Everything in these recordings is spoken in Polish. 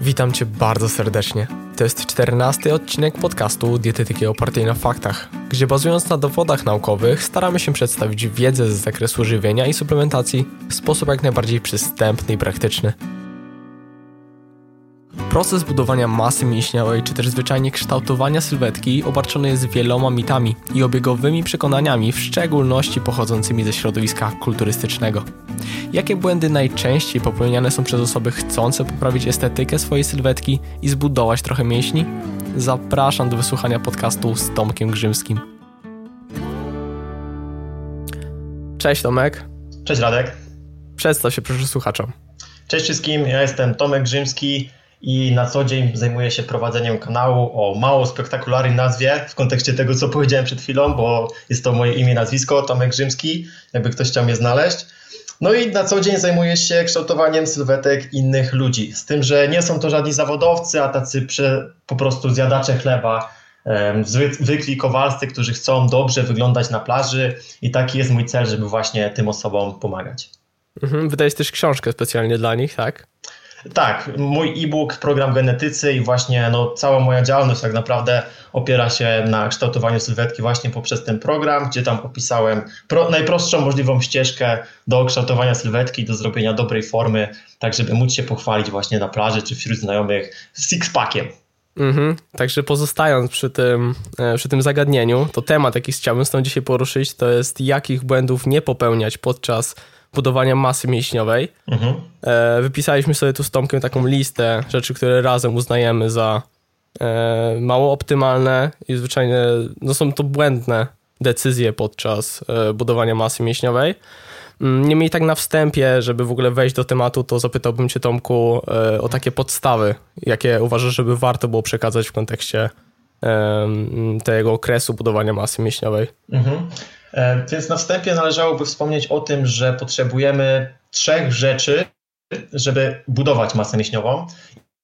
Witam Cię bardzo serdecznie. To jest czternasty odcinek podcastu Dietetyki opartej na faktach, gdzie bazując na dowodach naukowych staramy się przedstawić wiedzę z zakresu żywienia i suplementacji w sposób jak najbardziej przystępny i praktyczny. Proces budowania masy mięśniowej, czy też zwyczajnie kształtowania sylwetki obarczony jest wieloma mitami i obiegowymi przekonaniami, w szczególności pochodzącymi ze środowiska kulturystycznego. Jakie błędy najczęściej popełniane są przez osoby chcące poprawić estetykę swojej sylwetki i zbudować trochę mięśni? Zapraszam do wysłuchania podcastu z Tomkiem Grzymskim. Cześć Tomek. Cześć Radek. Przedstaw się proszę słuchaczom. Cześć wszystkim, ja jestem Tomek Grzymski i na co dzień zajmuję się prowadzeniem kanału o mało spektakularnej nazwie w kontekście tego, co powiedziałem przed chwilą, bo jest to moje imię, nazwisko, Tomek Grzymski, jakby ktoś chciał mnie znaleźć. No i na co dzień zajmuję się kształtowaniem sylwetek innych ludzi. Z tym, że nie są to żadni zawodowcy, a tacy prze, po prostu zjadacze chleba, zwykli kowalscy, którzy chcą dobrze wyglądać na plaży i taki jest mój cel, żeby właśnie tym osobom pomagać. Mhm, wydajesz też książkę specjalnie dla nich, tak? Tak, mój e-book, program genetycy i właśnie no, cała moja działalność tak naprawdę opiera się na kształtowaniu sylwetki właśnie poprzez ten program, gdzie tam opisałem pro, najprostszą możliwą ścieżkę do kształtowania sylwetki, do zrobienia dobrej formy, tak żeby móc się pochwalić właśnie na plaży czy wśród znajomych six-packiem. Mhm. Także pozostając przy tym, e, przy tym zagadnieniu, to temat, jaki chciałbym z tą dzisiaj poruszyć, to jest jakich błędów nie popełniać podczas budowania masy mięśniowej. Mhm. E, wypisaliśmy sobie tu z Tomkiem taką listę rzeczy, które razem uznajemy za e, mało optymalne i zwyczajnie no są to błędne decyzje podczas e, budowania masy mięśniowej. Mm, niemniej tak na wstępie, żeby w ogóle wejść do tematu, to zapytałbym Cię Tomku o takie podstawy, jakie uważasz, żeby warto było przekazać w kontekście tego okresu budowania masy mięśniowej. Mhm. Więc na wstępie należałoby wspomnieć o tym, że potrzebujemy trzech rzeczy, żeby budować masę mięśniową.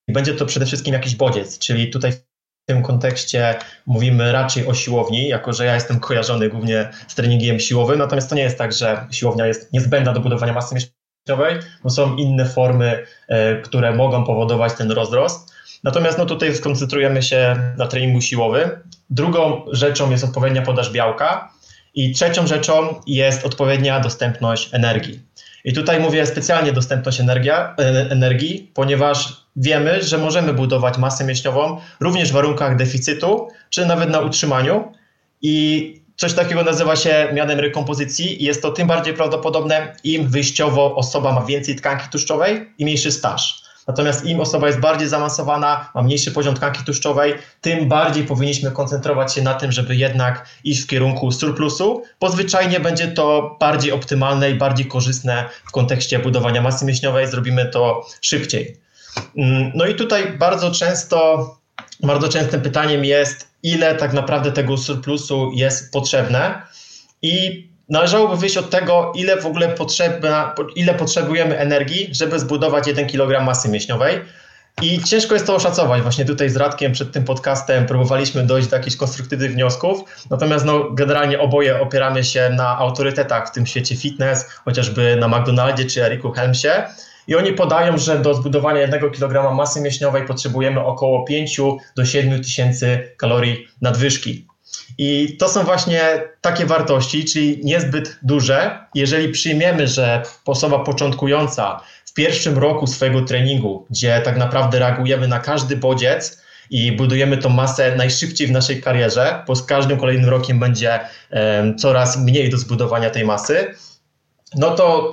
I będzie to przede wszystkim jakiś bodziec, czyli tutaj w tym kontekście mówimy raczej o siłowni, jako że ja jestem kojarzony głównie z treningiem siłowym, natomiast to nie jest tak, że siłownia jest niezbędna do budowania masy mięśniowej, bo są inne formy, e, które mogą powodować ten rozrost. Natomiast no, tutaj skoncentrujemy się na treningu siłowym. Drugą rzeczą jest odpowiednia podaż białka, i trzecią rzeczą jest odpowiednia dostępność energii. I tutaj mówię specjalnie dostępność energia, e, energii, ponieważ wiemy, że możemy budować masę mięśniową również w warunkach deficytu, czy nawet na utrzymaniu. I coś takiego nazywa się mianem rekompozycji i jest to tym bardziej prawdopodobne, im wyjściowo osoba ma więcej tkanki tłuszczowej i mniejszy staż. Natomiast im osoba jest bardziej zaawansowana, ma mniejszy poziom tkanki tłuszczowej, tym bardziej powinniśmy koncentrować się na tym, żeby jednak iść w kierunku surplusu, bo zwyczajnie będzie to bardziej optymalne i bardziej korzystne w kontekście budowania masy mięśniowej, zrobimy to szybciej. Mm, no i tutaj bardzo często, bardzo częstym pytaniem jest, ile tak naprawdę tego surplusu jest potrzebne i należałoby wyjść od tego, ile w ogóle potrzebna, ile potrzebujemy energii, żeby zbudować 1 kg masy mięśniowej. I ciężko jest to oszacować. Właśnie tutaj z Radkiem przed tym podcastem próbowaliśmy dojść do jakichś konstruktywnych wniosków. Natomiast no, generalnie oboje opieramy się na autorytetach w tym świecie fitness, chociażby na McDonaldzie czy Eriku Helmsie. I oni podają, że do zbudowania 1 kg masy mięśniowej potrzebujemy około 5 do 7 tysięcy kalorii nadwyżki. I to są właśnie takie wartości, czyli niezbyt duże. Jeżeli przyjmiemy, że osoba początkująca w pierwszym roku swojego treningu, gdzie tak naprawdę reagujemy na każdy bodziec i budujemy tą masę najszybciej w naszej karierze, bo z każdym kolejnym rokiem będzie coraz mniej do zbudowania tej masy, no to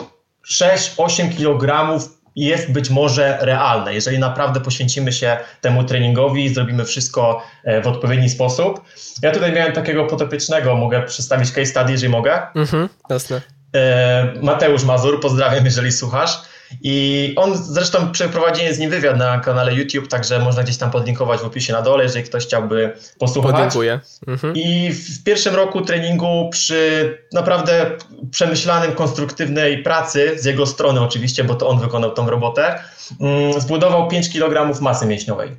6-8 kg jest być może realne, jeżeli naprawdę poświęcimy się temu treningowi i zrobimy wszystko e, w odpowiedni sposób. Ja tutaj miałem takiego potopiecznego, mogę przedstawić case study, jeżeli mogę. Mhm, jasne. E, Mateusz Mazur, pozdrawiam, jeżeli słuchasz. I on zresztą przeprowadzi z nim wywiad na kanale YouTube, także można gdzieś tam podlinkować w opisie na dole, jeżeli ktoś chciałby posłuchać. Podziękuję. Mhm. I w pierwszym roku treningu przy naprawdę przemyślanym, konstruktywnej pracy z jego strony oczywiście, bo to on wykonał tą robotę, mm, zbudował 5 kg masy mięśniowej.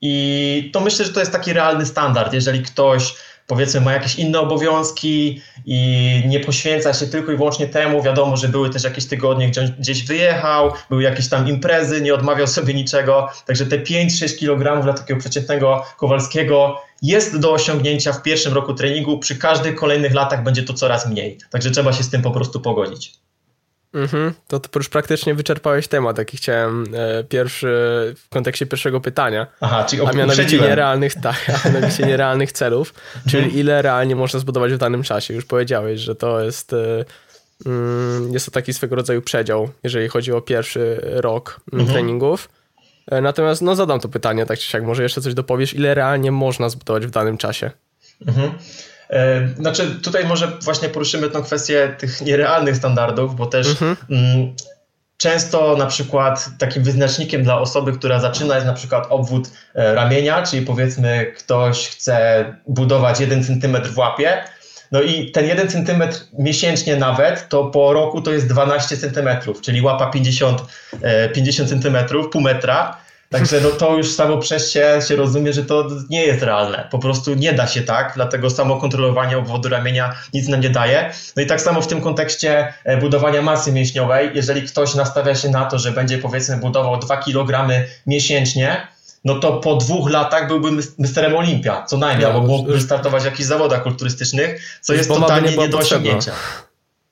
I to myślę, że to jest taki realny standard. Jeżeli ktoś powiedzmy ma jakieś inne obowiązki i nie poświęca się tylko i wyłącznie temu. Wiadomo, że były też jakieś tygodnie, gdzie gdzieś wyjechał, były jakieś tam imprezy, nie odmawiał sobie niczego. Także te 5-6 kg dla takiego przeciętnego Kowalskiego jest do osiągnięcia w pierwszym roku treningu. Przy każdych kolejnych latach będzie to coraz mniej. Także trzeba się z tym po prostu pogodzić. Mhm, to, to już praktycznie wyczerpałeś temat, jaki chciałem e, pierwszy, w kontekście pierwszego pytania. Aha, czyli A mianowicie nierealnych, tak, a mianowicie nierealnych celów, czyli ile realnie można zbudować w danym czasie. Już powiedziałeś, że to jest, e, mm, jest to taki swego rodzaju przedział, jeżeli chodzi o pierwszy rok mhm. treningów. E, natomiast no zadam to pytanie, tak czy siak, może jeszcze coś dopowiesz, ile realnie można zbudować w danym czasie? Mhm. Znaczy, tutaj może właśnie poruszymy tą kwestię tych nierealnych standardów, bo też mhm. mm, często na przykład takim wyznacznikiem dla osoby, która zaczyna jest na przykład obwód e, ramienia, czyli powiedzmy ktoś chce budować 1 cm w łapie, no i ten 1 cm miesięcznie nawet, to po roku to jest 12 cm, czyli łapa 50, 50 cm, pół metra. Także no to już samo przez się, się rozumie, że to nie jest realne. Po prostu nie da się tak, dlatego samo kontrolowanie obwodu ramienia nic nam nie daje. No i tak samo w tym kontekście e, budowania masy mięśniowej, jeżeli ktoś nastawia się na to, że będzie powiedzmy budował 2 kg miesięcznie, no to po dwóch latach byłby misterem Olimpia, co najmniej, no, albo mógłby startować w jakichś zawodach kulturystycznych, co jest totalnie nie, nie do osiągnięcia.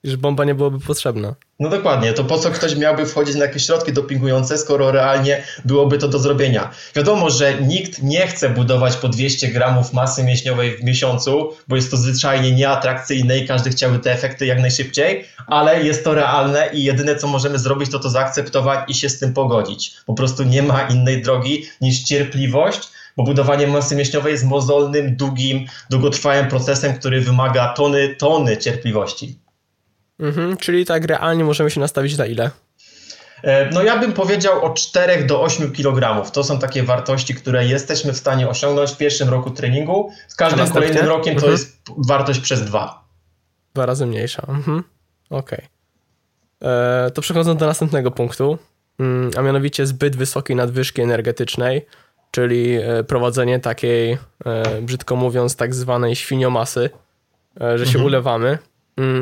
Już bomba nie byłoby potrzebna. No dokładnie, to po co ktoś miałby wchodzić na jakieś środki dopingujące, skoro realnie byłoby to do zrobienia? Wiadomo, że nikt nie chce budować po 200 gramów masy mięśniowej w miesiącu, bo jest to zwyczajnie nieatrakcyjne i każdy chciałby te efekty jak najszybciej, ale jest to realne i jedyne co możemy zrobić to to zaakceptować i się z tym pogodzić. Po prostu nie ma innej drogi niż cierpliwość, bo budowanie masy mięśniowej jest mozolnym, długim, długotrwałym procesem, który wymaga tony, tony cierpliwości. Mhm, czyli tak realnie możemy się nastawić na ile? E, no ja bym powiedział o 4 do 8 kg. To są takie wartości, które jesteśmy w stanie osiągnąć w pierwszym roku treningu. Z każdym kolejnym rokiem to mhm. jest wartość przez dwa. Dwa razy mniejsza. Mhm. Okej. Okay. E, to przechodząc do następnego punktu, mm, a mianowicie zbyt wysokiej nadwyżki energetycznej, czyli e, prowadzenie takiej, brzydko mówiąc, tak zwanej świniomasy, że się mhm. ulewamy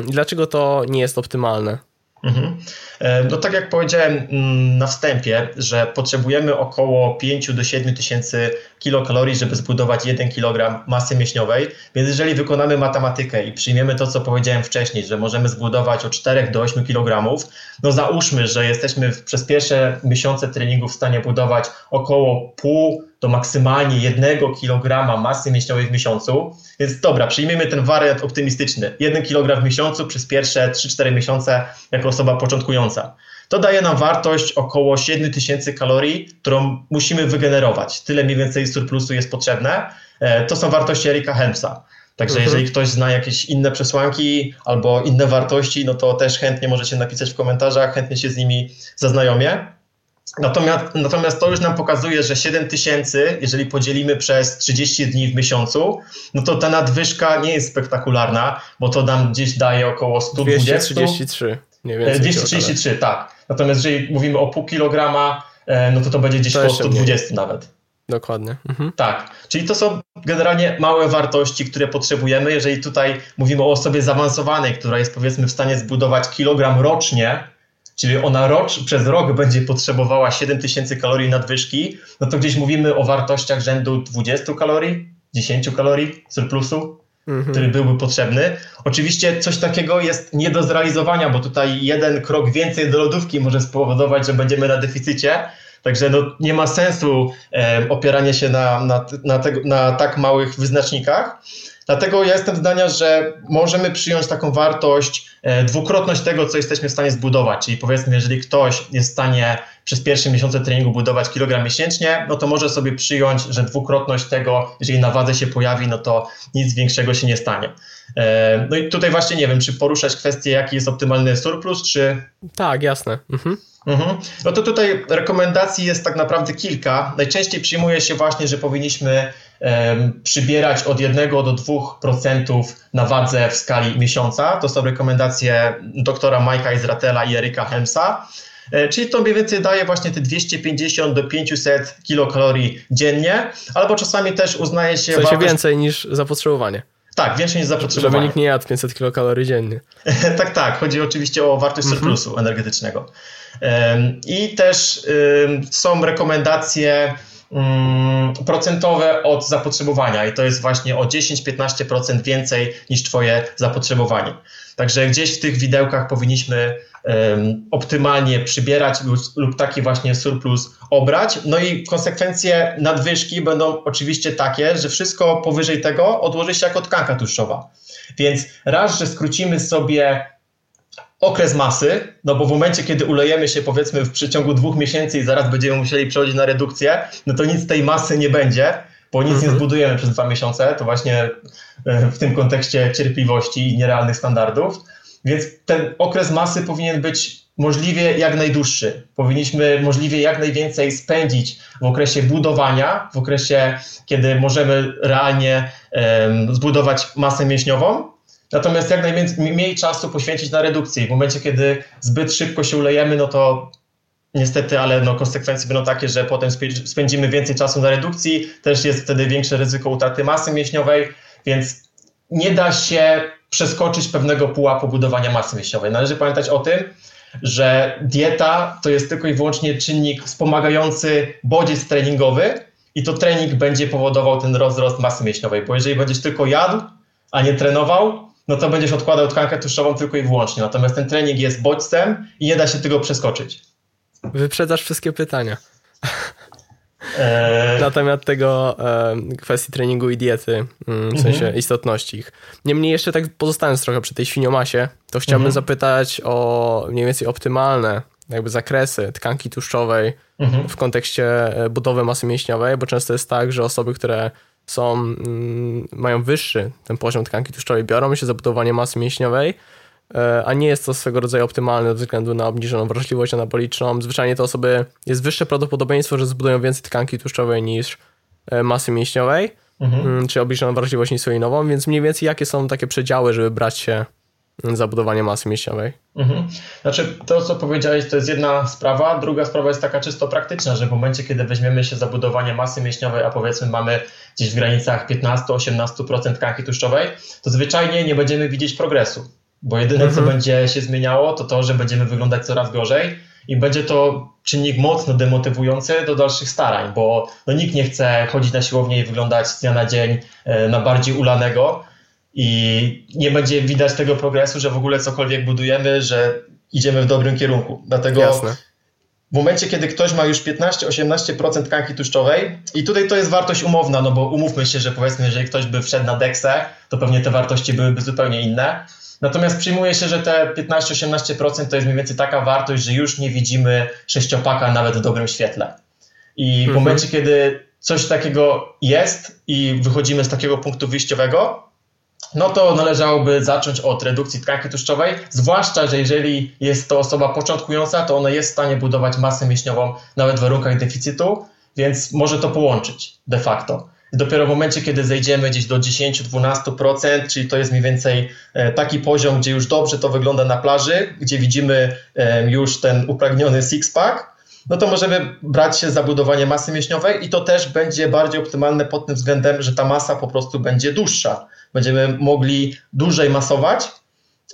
dlaczego to nie jest optymalne? Mhm. E, no tak jak powiedziałem mm, na wstępie, że potrzebujemy około 5 do 7 tysięcy kilokalorii, żeby zbudować 1 kg masy mięśniowej, więc jeżeli wykonamy matematykę i przyjmiemy to, co powiedziałem wcześniej, że możemy zbudować od 4 do 8 kg, no załóżmy, że jesteśmy przez pierwsze miesiące treningu w stanie budować około pół do maksymalnie 1 kg masy mięśniowej w miesiącu. Więc dobra, przyjmijmy ten wariant optymistyczny. 1 kg w miesiącu przez pierwsze 3-4 miesiące jako osoba początkująca. To daje nam wartość około 7000 kalorii, którą musimy wygenerować. Tyle mniej więcej surplusu jest potrzebne. E, to są wartości Erika Helmsa. Także mhm. jeżeli ktoś zna jakieś inne przesłanki albo inne wartości, no to też chętnie możecie napisać w komentarzach, chętnie się z nimi zaznajomię. Natomiast, natomiast to już nam pokazuje, że 7 tysięcy, jeżeli podzielimy przez 30 dni w miesiącu, no to ta nadwyżka nie jest spektakularna, bo to nam gdzieś daje około 120. 233, nie więcej. 233, tak. Natomiast jeżeli mówimy o pół kilograma, e, no to to będzie gdzieś to po 120 mniej. nawet. Dokładnie. Mhm. Tak, czyli to są generalnie małe wartości, które potrzebujemy. Jeżeli tutaj mówimy o osobie zaawansowanej, która jest powiedzmy w stanie zbudować kilogram rocznie, czyli ona rocz, przez rok będzie potrzebowała 7000 kalorii nadwyżki, no to gdzieś mówimy o wartościach rzędu 20 kalorii, 10 kalorii surplusu, mhm. który byłby potrzebny. Oczywiście coś takiego jest nie do zrealizowania, bo tutaj jeden krok więcej do lodówki może spowodować, że będziemy na deficycie. Także no, nie ma sensu e, opieranie się na, na, na, tego, na tak małych wyznacznikach. Dlatego ja jestem zdania, że możemy przyjąć taką wartość, e, dwukrotność tego, co jesteśmy w stanie zbudować. Czyli powiedzmy, jeżeli ktoś jest w stanie przez pierwsze miesiące treningu budować kilogram miesięcznie, no to może sobie przyjąć, że dwukrotność tego, jeżeli na wadze się pojawi, no to nic większego się nie stanie. E, no i tutaj właśnie nie wiem, czy poruszać kwestię, jaki jest optymalny surplus, czy. Tak, jasne. Mhm. Mhm. No to tutaj rekomendacji jest tak naprawdę kilka. Najczęściej przyjmuje się właśnie, że powinniśmy przybierać od 1 do 2% na wadze w skali miesiąca. To są rekomendacje doktora Majka Izratela i Eryka Helmsa. E, czyli to mniej więcej daje właśnie te 250 do 500 kilokalorii dziennie, albo czasami też uznaje się. W sensie wartość... więcej niż zapotrzebowanie. Tak, więcej niż zapotrzebowanie. Żeby nikt nie jadł 500 kilokalorii dziennie. tak, tak. Chodzi oczywiście o wartość mhm. surplusu energetycznego. I też są rekomendacje mm, procentowe od zapotrzebowania i to jest właśnie o 10-15% więcej niż Twoje zapotrzebowanie. Także gdzieś w tych widełkach powinniśmy optymalnie przybierać lub taki właśnie surplus obrać. No i konsekwencje nadwyżki będą oczywiście takie, że wszystko powyżej tego odłoży się jako tkanka tłuszczowa. Więc raz, że skrócimy sobie okres masy, no bo w momencie, kiedy ulejemy się powiedzmy w przeciągu dwóch miesięcy i zaraz będziemy musieli przechodzić na redukcję, no to nic tej masy nie będzie, bo nic mhm. nie zbudujemy przez dwa miesiące, to właśnie e, w tym kontekście cierpliwości i nierealnych standardów. Więc ten okres masy powinien być możliwie jak najdłuższy. Powinniśmy możliwie jak najwięcej spędzić w okresie budowania, w okresie, kiedy możemy realnie um, zbudować masę mięśniową. Natomiast jak najmniej czasu poświęcić na redukcję. W momencie, kiedy zbyt szybko się ulejemy, no to niestety, ale no konsekwencje będą takie, że potem spędzimy więcej czasu na redukcji, też jest wtedy większe ryzyko utraty masy mięśniowej, więc nie da się przeskoczyć pewnego pułapu budowania masy mięśniowej. Należy pamiętać o tym, że dieta to jest tylko i wyłącznie czynnik wspomagający bodziec treningowy i to trening będzie powodował ten rozrost masy mięśniowej, bo jeżeli będziesz tylko jadł, a nie trenował, no to będziesz odkładał tkankę tłuszczową tylko i wyłącznie. Natomiast ten trening jest bodźcem i nie da się tego przeskoczyć. Wyprzedzasz wszystkie pytania. Eee... Na temat tego e, kwestii treningu i diety, mm, w sensie mhm. istotności ich. Niemniej jeszcze tak pozostając trochę przy tej świniomasie, to chciałbym mhm. zapytać o mniej więcej optymalne jakby zakresy tkanki tłuszczowej mhm. w kontekście e, budowy masy mięśniowej, bo często jest tak, że osoby, które są, mm, mają wyższy ten poziom tkanki tłuszczowej, biorą się za budowanie masy mięśniowej, E, a nie jest to swego rodzaju optymalne ze względu na obniżoną wrażliwość anaboliczną. Zwyczajnie te osoby, jest wyższe prawdopodobieństwo, że zbudują więcej tkanki tłuszczowej niż e, masy mięśniowej, mhm. Mm, czy obniżoną wrażliwość insulinową, więc mniej więcej jakie są takie przedziały, żeby brać się za budowanie masy mięśniowej? Mhm. Znaczy, to co powiedziałeś, to jest jedna sprawa. Druga sprawa jest taka czysto praktyczna, że w momencie, kiedy weźmiemy się za budowanie masy mięśniowej, a powiedzmy mamy gdzieś w granicach 15-18% tkanki tłuszczowej, to zwyczajnie nie będziemy widzieć progresu bo jedyne, mhm. co będzie się zmieniało, to to, że będziemy wyglądać coraz gorzej i będzie to czynnik mocno demotywujący do dalszych starań, bo no, nikt nie chce chodzić na siłownię i wyglądać z dnia na dzień e, na bardziej ulanego i nie będzie widać tego progresu, że w ogóle cokolwiek budujemy, że idziemy w dobrym kierunku. Dlatego Jasne. w momencie, kiedy ktoś ma już 15-18% tkanki tłuszczowej i tutaj to jest wartość umowna, no bo umówmy się, że powiedzmy, jeżeli ktoś by wszedł na deksę, to pewnie te wartości byłyby zupełnie inne, Natomiast przyjmuje się, że te 15-18% to jest mniej więcej taka wartość, że już nie widzimy sześciopaka nawet w dobrym świetle. I w mhm. momencie, kiedy coś takiego jest i wychodzimy z takiego punktu wyjściowego, no to należałoby zacząć od redukcji tkanki tłuszczowej, zwłaszcza, że jeżeli jest to osoba początkująca, to ona jest w stanie budować masę mięśniową nawet w warunkach deficytu, więc może to połączyć de facto. Dopiero w momencie, kiedy zejdziemy gdzieś do 10-12%, czyli to jest mniej więcej e, taki poziom, gdzie już dobrze to wygląda na plaży, gdzie widzimy e, już ten upragniony six-pack, no to możemy brać się za budowanie masy mięśniowej i to też będzie bardziej optymalne pod tym względem, że ta masa po prostu będzie dłuższa. Będziemy mogli dłużej masować,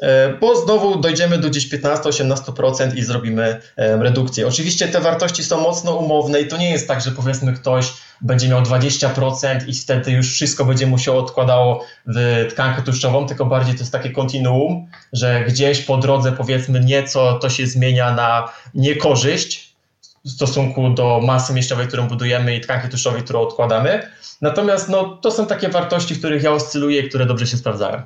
E, bo znowu dojdziemy do gdzieś 15-18% i zrobimy e, redukcję. Oczywiście te wartości są mocno umowne i to nie jest tak, że powiedzmy ktoś będzie miał 20% i wtedy już wszystko będzie mu się odkładało w tkankę tłuszczową, tylko bardziej to jest takie kontinuum, że gdzieś po drodze powiedzmy nieco to się zmienia na niekorzyść w stosunku do masy mięśniowej, którą budujemy i tkanki tłuszczowej, którą odkładamy. Natomiast no, to są takie wartości, w których ja oscyluję i które dobrze się sprawdzają.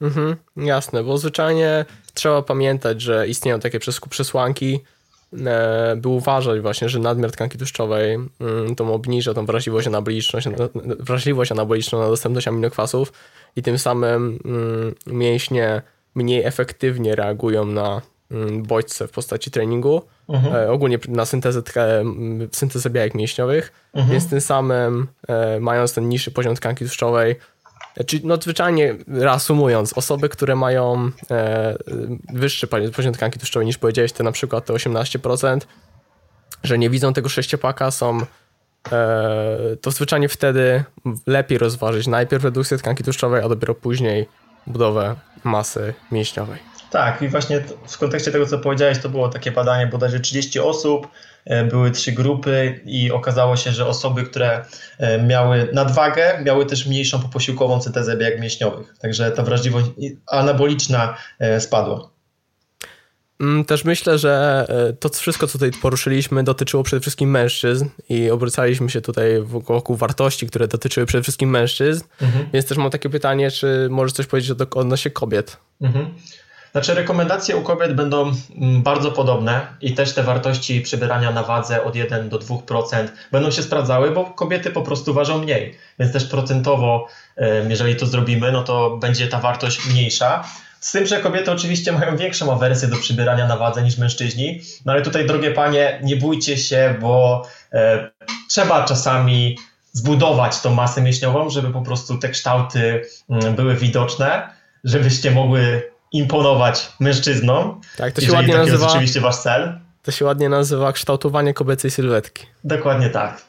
Mhm, jasne, bo zwyczajnie trzeba pamiętać, że istnieją takie przesłanki, e, by uważać właśnie, że nadmiar tkanki tłuszczowej mm, to obniża tą wrażliwość anaboliczną, wrażliwość anaboliczną na dostępność aminokwasów i tym samym mm, mięśnie mniej efektywnie reagują na bodźce w postaci treningu, mhm. E, ogólnie na syntezę, syntezę białek mięśniowych, mhm. więc tym samym e, mając ten niższy poziom tkanki tłuszczowej Czyli no zwyczajnie reasumując, osoby, które mają e, wyższy poziom tkanki tłuszczowej niż powiedziałeś, te na przykład te 18%, że nie widzą tego sześciopaka, są e, to zwyczajnie wtedy lepiej rozważyć najpierw redukcję tkanki tłuszczowej, a dopiero później budowę masy mięśniowej. Tak, i właśnie w kontekście tego, co powiedziałeś, to było takie badanie bodajże 30 osób, e, były trzy grupy i okazało się, że osoby, które e, miały nadwagę, miały też mniejszą poposiłkową cytezę bieg mięśniowych. Także ta wrażliwość anaboliczna e, spadła. Mm, też myślę, że to wszystko, co tutaj poruszyliśmy, dotyczyło przede wszystkim mężczyzn i obracaliśmy się tutaj wokół wartości, które dotyczyły przede wszystkim mężczyzn. Mhm. Więc też mam takie pytanie, czy możesz coś powiedzieć odnośnie kobiet? Mhm. Znaczy, rekomendacje u kobiet będą mm, bardzo podobne i też te wartości przybierania na wadze od 1 do 2% będą się sprawdzały, bo kobiety po prostu ważą mniej. Więc też procentowo, jeżeli to zrobimy, no to będzie ta wartość mniejsza. Z tym, że kobiety oczywiście mają większą awersję do przybierania na wadze niż mężczyźni, no ale tutaj, drogie panie, nie bójcie się, bo e, trzeba czasami zbudować tą masę mięśniową, żeby po prostu te kształty mm, były widoczne, żebyście mogły imponować mężczyznom. Tak, to się ładnie nazywa. jest rzeczywiście wasz cel. To się ładnie nazywa kształtowanie kobiecej sylwetki. Dokładnie tak.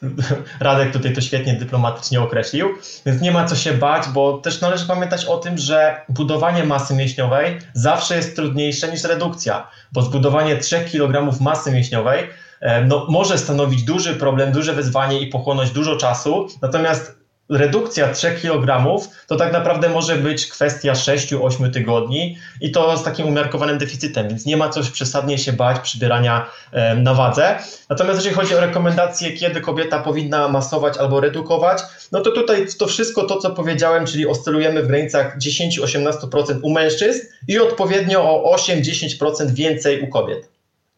Radek tutaj to świetnie dyplomatycznie określił, więc nie ma co się bać, bo też należy pamiętać o tym, że budowanie masy mięśniowej zawsze jest trudniejsze niż redukcja, bo zbudowanie 3 kg masy mięśniowej e, no, może stanowić duży problem, duże wyzwanie i pochłonąć dużo czasu, natomiast redukcja 3 kg to tak naprawdę może być kwestia 6-8 tygodni i to z takim umiarkowanym deficytem, więc nie ma coś przesadnie się bać przybierania na wadze. Natomiast jeżeli chodzi o rekomendacje, kiedy kobieta powinna masować albo redukować, no to tutaj to wszystko to, co powiedziałem, czyli oscylujemy w granicach 10-18% u mężczyzn i odpowiednio o 8-10% więcej u kobiet,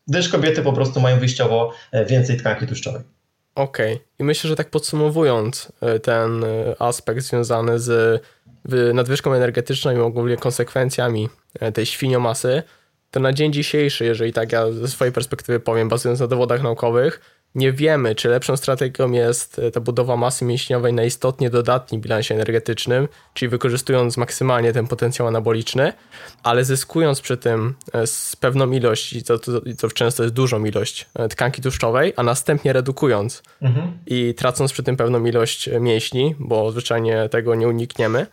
gdyż kobiety po prostu mają wyjściowo e, więcej tkanki tłuszczowej. Okej. Okay. I myślę, że tak podsumowując e, ten e, aspekt związany z nadwyżką energetyczną i ogólnie konsekwencjami e, tej świniomasy, to na dzień dzisiejszy, jeżeli tak ja ze swojej perspektywy powiem, bazując na dowodach naukowych, nie wiemy, czy lepszą strategią jest e, ta budowa masy mięśniowej na istotnie dodatnim bilansie energetycznym, czyli wykorzystując maksymalnie ten potencjał anaboliczny, ale zyskując przy tym e, z pewną ilość, i to, to, to często jest dużą ilość e, tkanki tłuszczowej, a następnie redukując mhm. i tracąc przy tym pewną ilość mięśni, bo zwyczajnie tego nie unikniemy,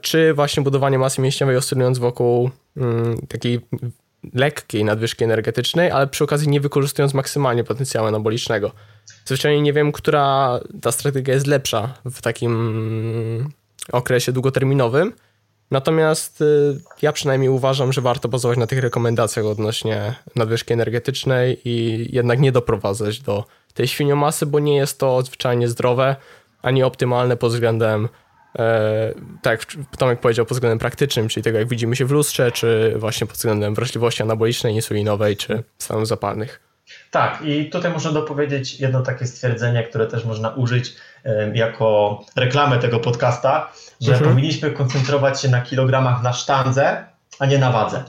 czy właśnie budowanie masy mięśniowej oscylując wokół mm, takiej lekkiej nadwyżki energetycznej, ale przy okazji nie wykorzystując maksymalnie potencjału anabolicznego. Zwyczajnie nie wiem, która ta strategia jest lepsza w takim okresie długoterminowym. Natomiast y, ja przynajmniej uważam, że warto bazować na tych rekomendacjach odnośnie nadwyżki energetycznej i jednak nie doprowadzać do tej świniomasy, bo nie jest to zwyczajnie zdrowe ani optymalne pod względem E, tak jak Tomek powiedział, pod względem praktycznym, czyli tego jak widzimy się w lustrze, czy właśnie pod względem wrażliwości anabolicznej, insulinowej, czy stanów zapalnych. Tak, i tutaj można dopowiedzieć jedno takie stwierdzenie, które też można użyć jako reklamę tego podcasta, że mhm. powinniśmy koncentrować się na kilogramach na sztandze, a nie na wadze.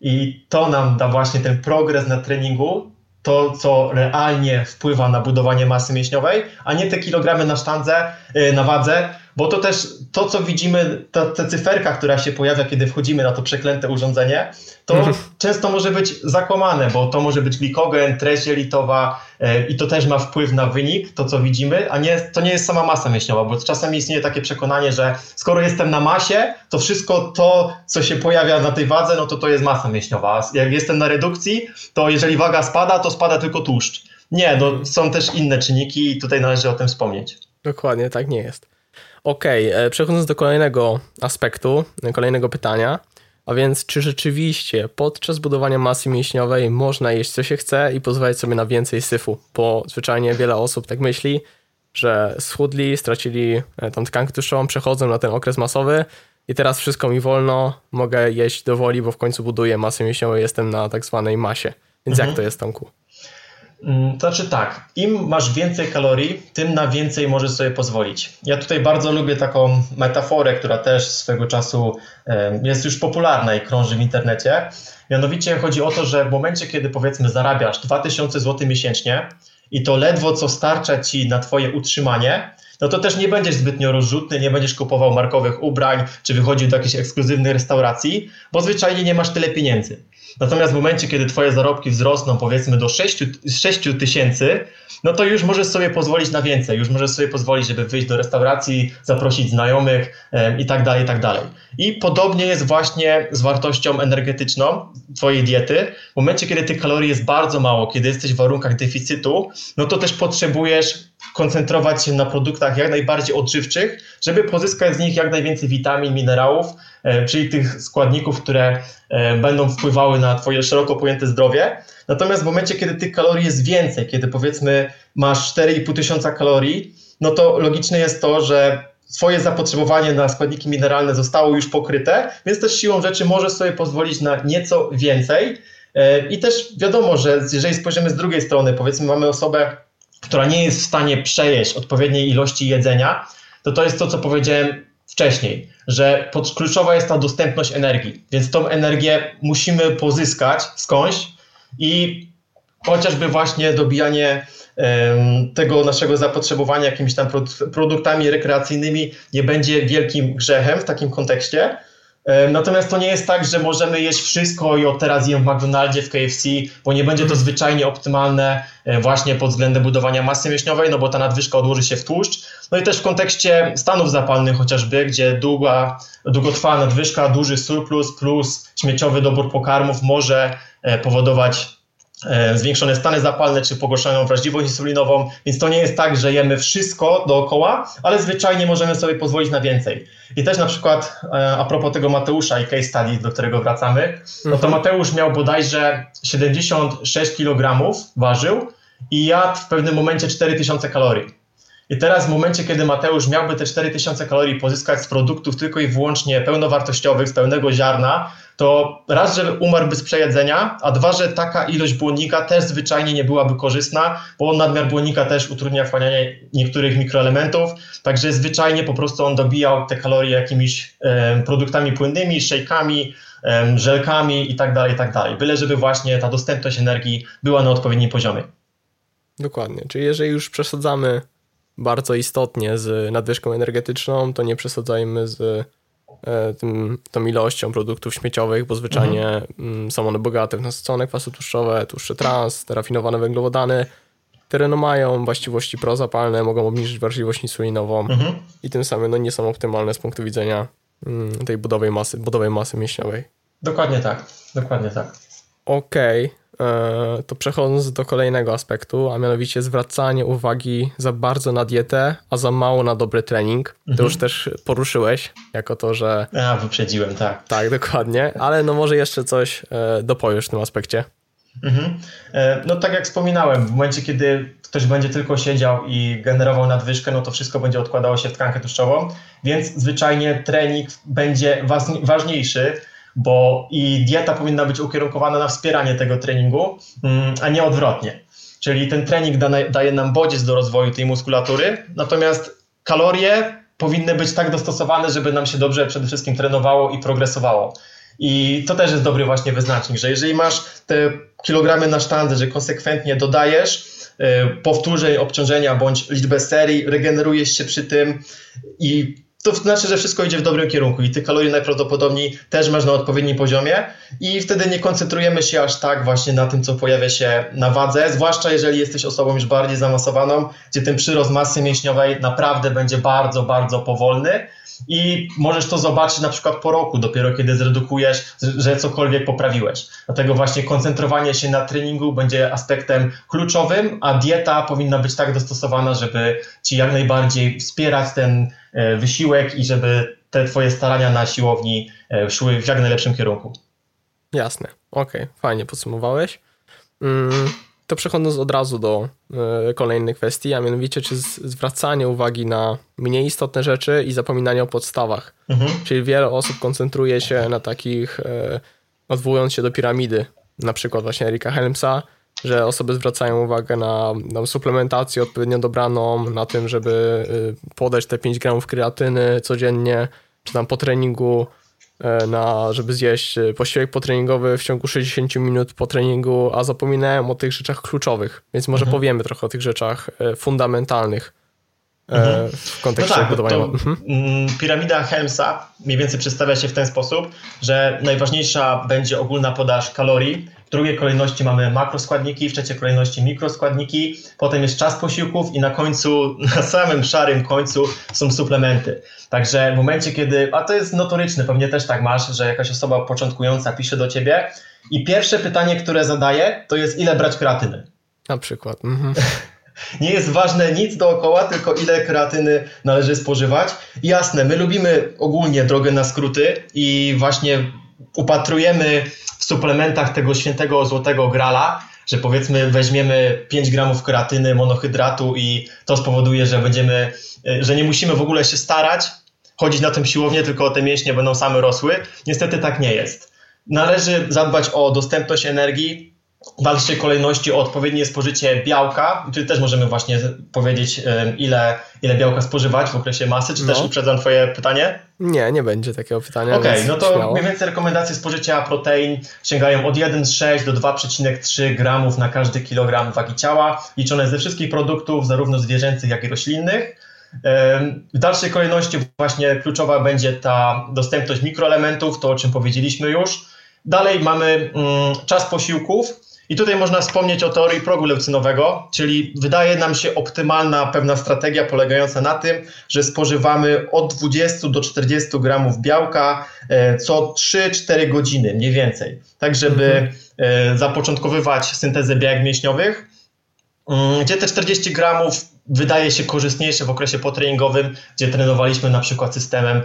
I to nam da właśnie ten progres na treningu, to, co realnie wpływa na budowanie masy mięśniowej, a nie te kilogramy na sztandze, y, na wadze, bo to też to, co widzimy, ta, ta cyferka, która się pojawia, kiedy wchodzimy na to przeklęte urządzenie, to mhm. często może być zakłamane, bo to może być glikogen, treść jelitowa e, i to też ma wpływ na wynik, to co widzimy, a nie, to nie jest sama masa mięśniowa, bo czasami istnieje takie przekonanie, że skoro jestem na masie, to wszystko to, co się pojawia na tej wadze, no to to jest masa mięśniowa. A jak jestem na redukcji, to jeżeli waga spada, to spada tylko tłuszcz. Nie, no, są też inne czynniki i tutaj należy o tym wspomnieć. Dokładnie, tak nie jest. Okej, okay, e, przechodząc do kolejnego aspektu, kolejnego pytania, a więc czy rzeczywiście podczas budowania masy mięśniowej można jeść co się chce i pozwalać sobie na więcej syfu? Bo zwyczajnie wiele osób tak myśli, że schudli, stracili e, tą tkankę tłuszczową, przechodzą na ten okres masowy i teraz wszystko mi wolno, mogę jeść do woli, bo w końcu buduję masę mięśniową i jestem na tak zwanej masie. Więc mhm. jak to jest, Tomku? Mm, znaczy tak, im masz więcej kalorii, tym na więcej możesz sobie pozwolić. Ja tutaj bardzo lubię taką metaforę, która też swego czasu jest już popularna i krąży w internecie. Mianowicie chodzi o to, że w momencie, kiedy powiedzmy zarabiasz 2000 zł miesięcznie i to ledwo co starcza ci na twoje utrzymanie, no to też nie będziesz zbytnio rozrzutny, nie będziesz kupował markowych ubrań, czy wychodził do jakiejś ekskluzywnej restauracji, bo zwyczajnie nie masz tyle pieniędzy. Natomiast w momencie, kiedy twoje zarobki wzrosną powiedzmy do 6, 6 tysięcy, no to już możesz sobie pozwolić na więcej, już możesz sobie pozwolić, żeby wyjść do restauracji, zaprosić znajomych i tak dalej, i tak dalej. I podobnie jest właśnie z wartością energetyczną twojej diety. W momencie, kiedy tych kalorii jest bardzo mało, kiedy jesteś w warunkach deficytu, no to też potrzebujesz koncentrować się na produktach jak najbardziej odżywczych, żeby pozyskać z nich jak najwięcej witamin, minerałów, e, czyli tych składników, które e, będą wpływały na Twoje szeroko pojęte zdrowie. Natomiast w momencie, kiedy tych kalorii jest więcej, kiedy powiedzmy masz 4,5 tysiąca kalorii, no to logiczne jest to, że swoje zapotrzebowanie na składniki mineralne zostało już pokryte, więc też siłą rzeczy możesz sobie pozwolić na nieco więcej. E, I też wiadomo, że jeżeli spojrzymy z drugiej strony, powiedzmy mamy osobę, która nie jest w stanie przejeść odpowiedniej ilości jedzenia, to to jest to, co powiedziałem wcześniej, że pod, kluczowa jest ta dostępność energii, więc tą energię musimy pozyskać skądś i chociażby właśnie dobijanie tego naszego zapotrzebowania jakimiś tam produktami rekreacyjnymi nie będzie wielkim grzechem w takim kontekście, Natomiast to nie jest tak, że możemy jeść wszystko i od teraz jem w McDonaldzie, w KFC, bo nie będzie to mhm. zwyczajnie optymalne e, właśnie pod względem budowania masy mięśniowej, no bo ta nadwyżka odłoży się w tłuszcz. No i też w kontekście stanów zapalnych chociażby, gdzie długa, długotrwała nadwyżka, duży surplus plus śmieciowy dobór pokarmów może e, powodować E, zwiększone stany zapalne czy pogorszoną wrażliwość insulinową, więc to nie jest tak, że jemy wszystko dookoła, ale zwyczajnie możemy sobie pozwolić na więcej. I też na przykład e, a propos tego Mateusza i case study, do którego wracamy, no to mhm. Mateusz miał bodajże 76 kg ważył i jadł w pewnym momencie 4000 kalorii. I teraz w momencie, kiedy Mateusz miałby te 4000 kalorii pozyskać z produktów tylko i wyłącznie pełnowartościowych, z pełnego ziarna, to raz, że umarłby z przejedzenia, a dwa, że taka ilość błonnika też zwyczajnie nie byłaby korzystna, bo nadmiar błonnika też utrudnia wchłanianie niektórych mikroelementów, także zwyczajnie po prostu on dobijał te kalorie jakimiś e, produktami płynnymi, szejkami, e, żelkami i tak dalej, i tak. Byle, żeby właśnie ta dostępność energii była na odpowiednim poziomie. Dokładnie, czyli jeżeli już przesadzamy bardzo istotnie z nadwyżką energetyczną, to nie przesadzajmy z E, tym, tą ilością produktów śmieciowych, bo zwyczajnie mhm. Mm, są one bogate w nasycone kwasy tłuszczowe, tłuszcze trans, te rafinowane węglowodany, które no mają właściwości prozapalne, mogą obniżyć wrażliwość insulinową mhm. i tym samym no, nie są optymalne z punktu widzenia mm, tej budowej masy, budowej masy mięśniowej. Dokładnie tak, dokładnie tak. Okej, okay. E, to przechodząc do kolejnego aspektu, a mianowicie zwracanie uwagi za bardzo na dietę, a za mało na dobry trening. Mhm. To już też poruszyłeś, jako to, że... A, wyprzedziłem, tak. Tak, dokładnie, ale no może jeszcze coś e, dopowiesz w tym aspekcie. Mhm. E, no tak jak wspominałem, w momencie, kiedy ktoś będzie tylko siedział i generował nadwyżkę, no to wszystko będzie odkładało się w tkankę tłuszczową, więc zwyczajnie trening będzie ważniejszy, bo i dieta powinna być ukierunkowana na wspieranie tego treningu, mm, a nie odwrotnie. Czyli ten trening da, daje nam bodziec do rozwoju tej muskulatury, natomiast kalorie powinny być tak dostosowane, żeby nam się dobrze przede wszystkim trenowało i progresowało. I to też jest dobry właśnie wyznacznik, że jeżeli masz te kilogramy na sztandę, że konsekwentnie dodajesz y, powtórzeń, obciążenia bądź liczbę serii, regenerujesz się przy tym i to znaczy, że wszystko idzie w dobrym kierunku i tych kalorii najprawdopodobniej też masz na odpowiednim poziomie i wtedy nie koncentrujemy się aż tak właśnie na tym, co pojawia się na wadze, zwłaszcza jeżeli jesteś osobą już bardziej zaawansowaną, gdzie ten przyrost masy mięśniowej naprawdę będzie bardzo, bardzo powolny i możesz to zobaczyć na przykład po roku, dopiero kiedy zredukujesz, że cokolwiek poprawiłeś. Dlatego właśnie koncentrowanie się na treningu będzie aspektem kluczowym, a dieta powinna być tak dostosowana, żeby ci jak najbardziej wspierać ten e, wysiłek i żeby te twoje starania na siłowni e, szły w jak najlepszym kierunku. Jasne, okej, okay. fajnie podsumowałeś. Mm to przechodząc od razu do y, kolejnej kwestii, a mianowicie czy zwracanie uwagi na mniej istotne rzeczy i zapominanie o podstawach. Mhm. Czyli wiele osób koncentruje się na takich, y, odwołując się do piramidy, na przykład właśnie Erika Helmsa, że osoby zwracają uwagę na, na suplementację odpowiednio dobraną, na tym, żeby y, podać te 5 gramów kreatyny codziennie, czy tam po treningu na, żeby zjeść e, posiłek potreningowy w ciągu 60 minut po treningu, a zapominałem o tych rzeczach kluczowych, więc może mhm. powiemy trochę o tych rzeczach e, fundamentalnych. mhm. w kontekście no tak, budowania. Mhm. Mm, piramida Helmsa mniej więcej przedstawia się w ten sposób, że najważniejsza będzie ogólna podaż kalorii, w drugiej kolejności mamy makroskładniki, w trzeciej kolejności mikroskładniki, potem jest czas posiłków i na końcu, na samym szarym końcu są suplementy. Także w momencie, kiedy, a to jest notoryczne, pewnie też tak masz, że jakaś osoba początkująca pisze do ciebie i pierwsze pytanie, które zadaje, to jest ile brać kreatyny. Na przykład. Mhm. Nie jest ważne nic dookoła, tylko ile kreatyny należy spożywać. Jasne, my lubimy ogólnie drogę na skróty i właśnie upatrujemy w suplementach tego świętego złotego grala, że powiedzmy weźmiemy 5 gramów kreatyny, monohydratu i to spowoduje, że będziemy, e, że nie musimy w ogóle się starać, chodzić na tym siłownię, tylko te mięśnie będą same rosły. Niestety tak nie jest. Należy zadbać o dostępność energii, w dalszej kolejności o odpowiednie spożycie białka, czyli też możemy właśnie powiedzieć, ile, ile białka spożywać w okresie masy, czy no. też uprzedzam Twoje pytanie? Nie, nie będzie takiego pytania. Okej, okay, no to śmiało. mniej więcej rekomendacje spożycia protein sięgają od 1,6 do 2,3 gramów na każdy kilogram wagi ciała, liczone ze wszystkich produktów, zarówno zwierzęcych, jak i roślinnych. W dalszej kolejności właśnie kluczowa będzie ta dostępność mikroelementów, to o czym powiedzieliśmy już. Dalej mamy mm, czas posiłków, i tutaj można wspomnieć o teorii progu leucynowego, czyli wydaje nam się optymalna pewna strategia polegająca na tym, że spożywamy od 20 do 40 gramów białka e, co 3-4 godziny, mniej więcej, tak żeby mhm. E, zapoczątkowywać syntezę białek mięśniowych, mm, gdzie te 40 gramów wydaje się korzystniejsze w okresie potreningowym, gdzie trenowaliśmy na przykład systemem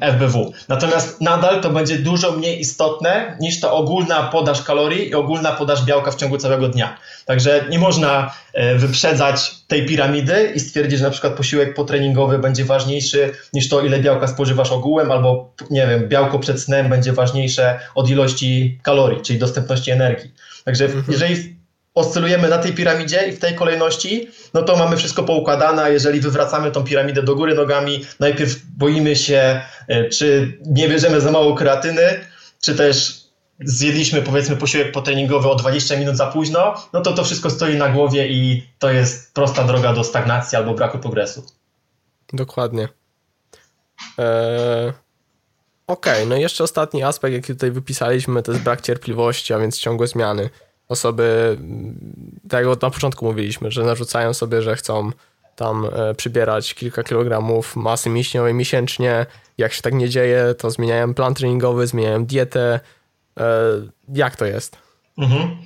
FBW. Natomiast nadal to będzie dużo mniej istotne niż ta ogólna podaż kalorii i ogólna podaż białka w ciągu całego dnia. Także nie można e, wyprzedzać tej piramidy i stwierdzić, że na przykład posiłek potreningowy będzie ważniejszy niż to, ile białka spożywasz ogółem, albo nie wiem, białko przed snem będzie ważniejsze od ilości kalorii, czyli dostępności energii. Także mhm. jeżeli oscylujemy na tej piramidzie i w tej kolejności, no to mamy wszystko poukładane, jeżeli wywracamy tą piramidę do góry nogami, najpierw boimy się, e, czy nie bierzemy za mało kreatyny, czy też zjedliśmy powiedzmy posiłek potreningowy o 20 minut za późno, no to to wszystko stoi na głowie i to jest prosta droga do stagnacji albo braku progresu. Dokładnie. Eee... Okej, okay, no i jeszcze ostatni aspekt, jaki tutaj wypisaliśmy, to jest brak cierpliwości, a więc ciągłe zmiany osoby, tak jak na początku mówiliśmy, że narzucają sobie, że chcą tam e, przybierać kilka kilogramów masy mięśniowej miesięcznie. Jak się tak nie dzieje, to zmieniają plan treningowy, zmieniają dietę. E, jak to jest? Mhm.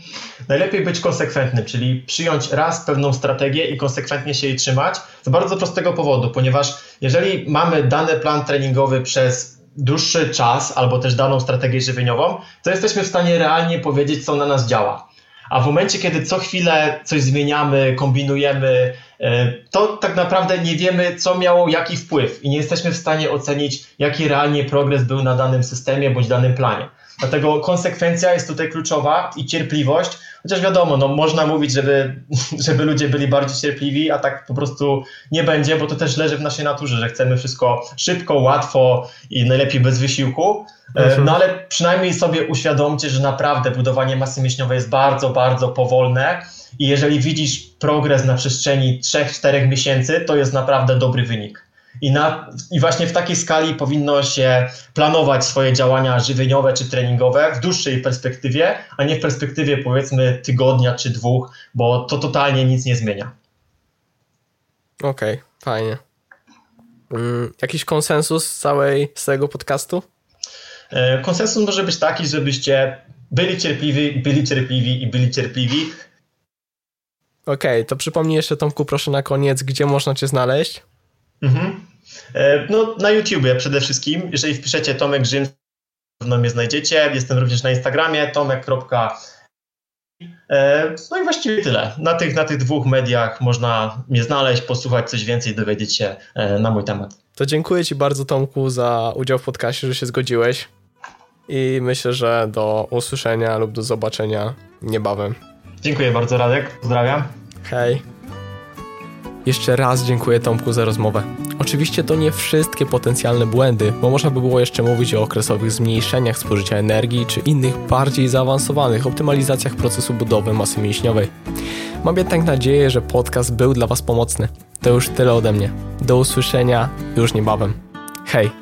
Najlepiej być konsekwentnym, czyli przyjąć raz pewną strategię i konsekwentnie się jej trzymać z bardzo prostego powodu, ponieważ jeżeli mamy dany plan treningowy przez dłuższy czas albo też daną strategię żywieniową, to jesteśmy w stanie realnie powiedzieć, co na nas działa. A w momencie, kiedy co chwilę coś zmieniamy, kombinujemy, e, to tak naprawdę nie wiemy, co miało jaki wpływ i nie jesteśmy w stanie ocenić, jaki realnie progres był na danym systemie bądź danym planie. Dlatego konsekwencja jest tutaj kluczowa i cierpliwość, chociaż wiadomo, no, można mówić, żeby, żeby ludzie byli bardziej cierpliwi, a tak po prostu nie będzie, bo to też leży w naszej naturze, że chcemy wszystko szybko, łatwo i najlepiej bez wysiłku. E, mhm. No ale przynajmniej sobie uświadomcie, że naprawdę budowanie masy mięśniowej jest bardzo, bardzo powolne i jeżeli widzisz progres na przestrzeni 3-4 miesięcy, to jest naprawdę dobry wynik. I, na, I właśnie w takiej skali powinno się planować swoje działania żywieniowe czy treningowe w dłuższej perspektywie, a nie w perspektywie powiedzmy tygodnia czy dwóch, bo to totalnie nic nie zmienia. Okej, okay, fajnie. Mm, jakiś konsensus z całej, z całego podcastu? E, konsensus może być taki, żebyście byli cierpliwi, byli cierpliwi i byli cierpliwi. Okej, okay, to przypomnij jeszcze Tomku proszę na koniec, gdzie można Cię znaleźć? Mhm. E, no, na YouTubie przede wszystkim. Jeżeli wpiszecie Tomek Rzym, pewno mnie znajdziecie. Jestem również na Instagramie tomek. E, no i właściwie tyle. Na tych, na tych dwóch mediach można mnie znaleźć, posłuchać coś więcej, dowiedzieć się e, na mój temat. To dziękuję Ci bardzo, Tomku, za udział w podcastie, że się zgodziłeś. I myślę, że do usłyszenia lub do zobaczenia niebawem. Dziękuję bardzo, Radek. Pozdrawiam. Hej. Jeszcze raz dziękuję Tomku za rozmowę. Oczywiście to nie wszystkie potencjalne błędy, bo można by było jeszcze mówić o okresowych zmniejszeniach spożycia energii czy innych bardziej zaawansowanych optymalizacjach procesu budowy masy mięśniowej. Mam jednak nadzieję, że podcast był dla Was pomocny. To już tyle ode mnie. Do usłyszenia już niebawem. Hej!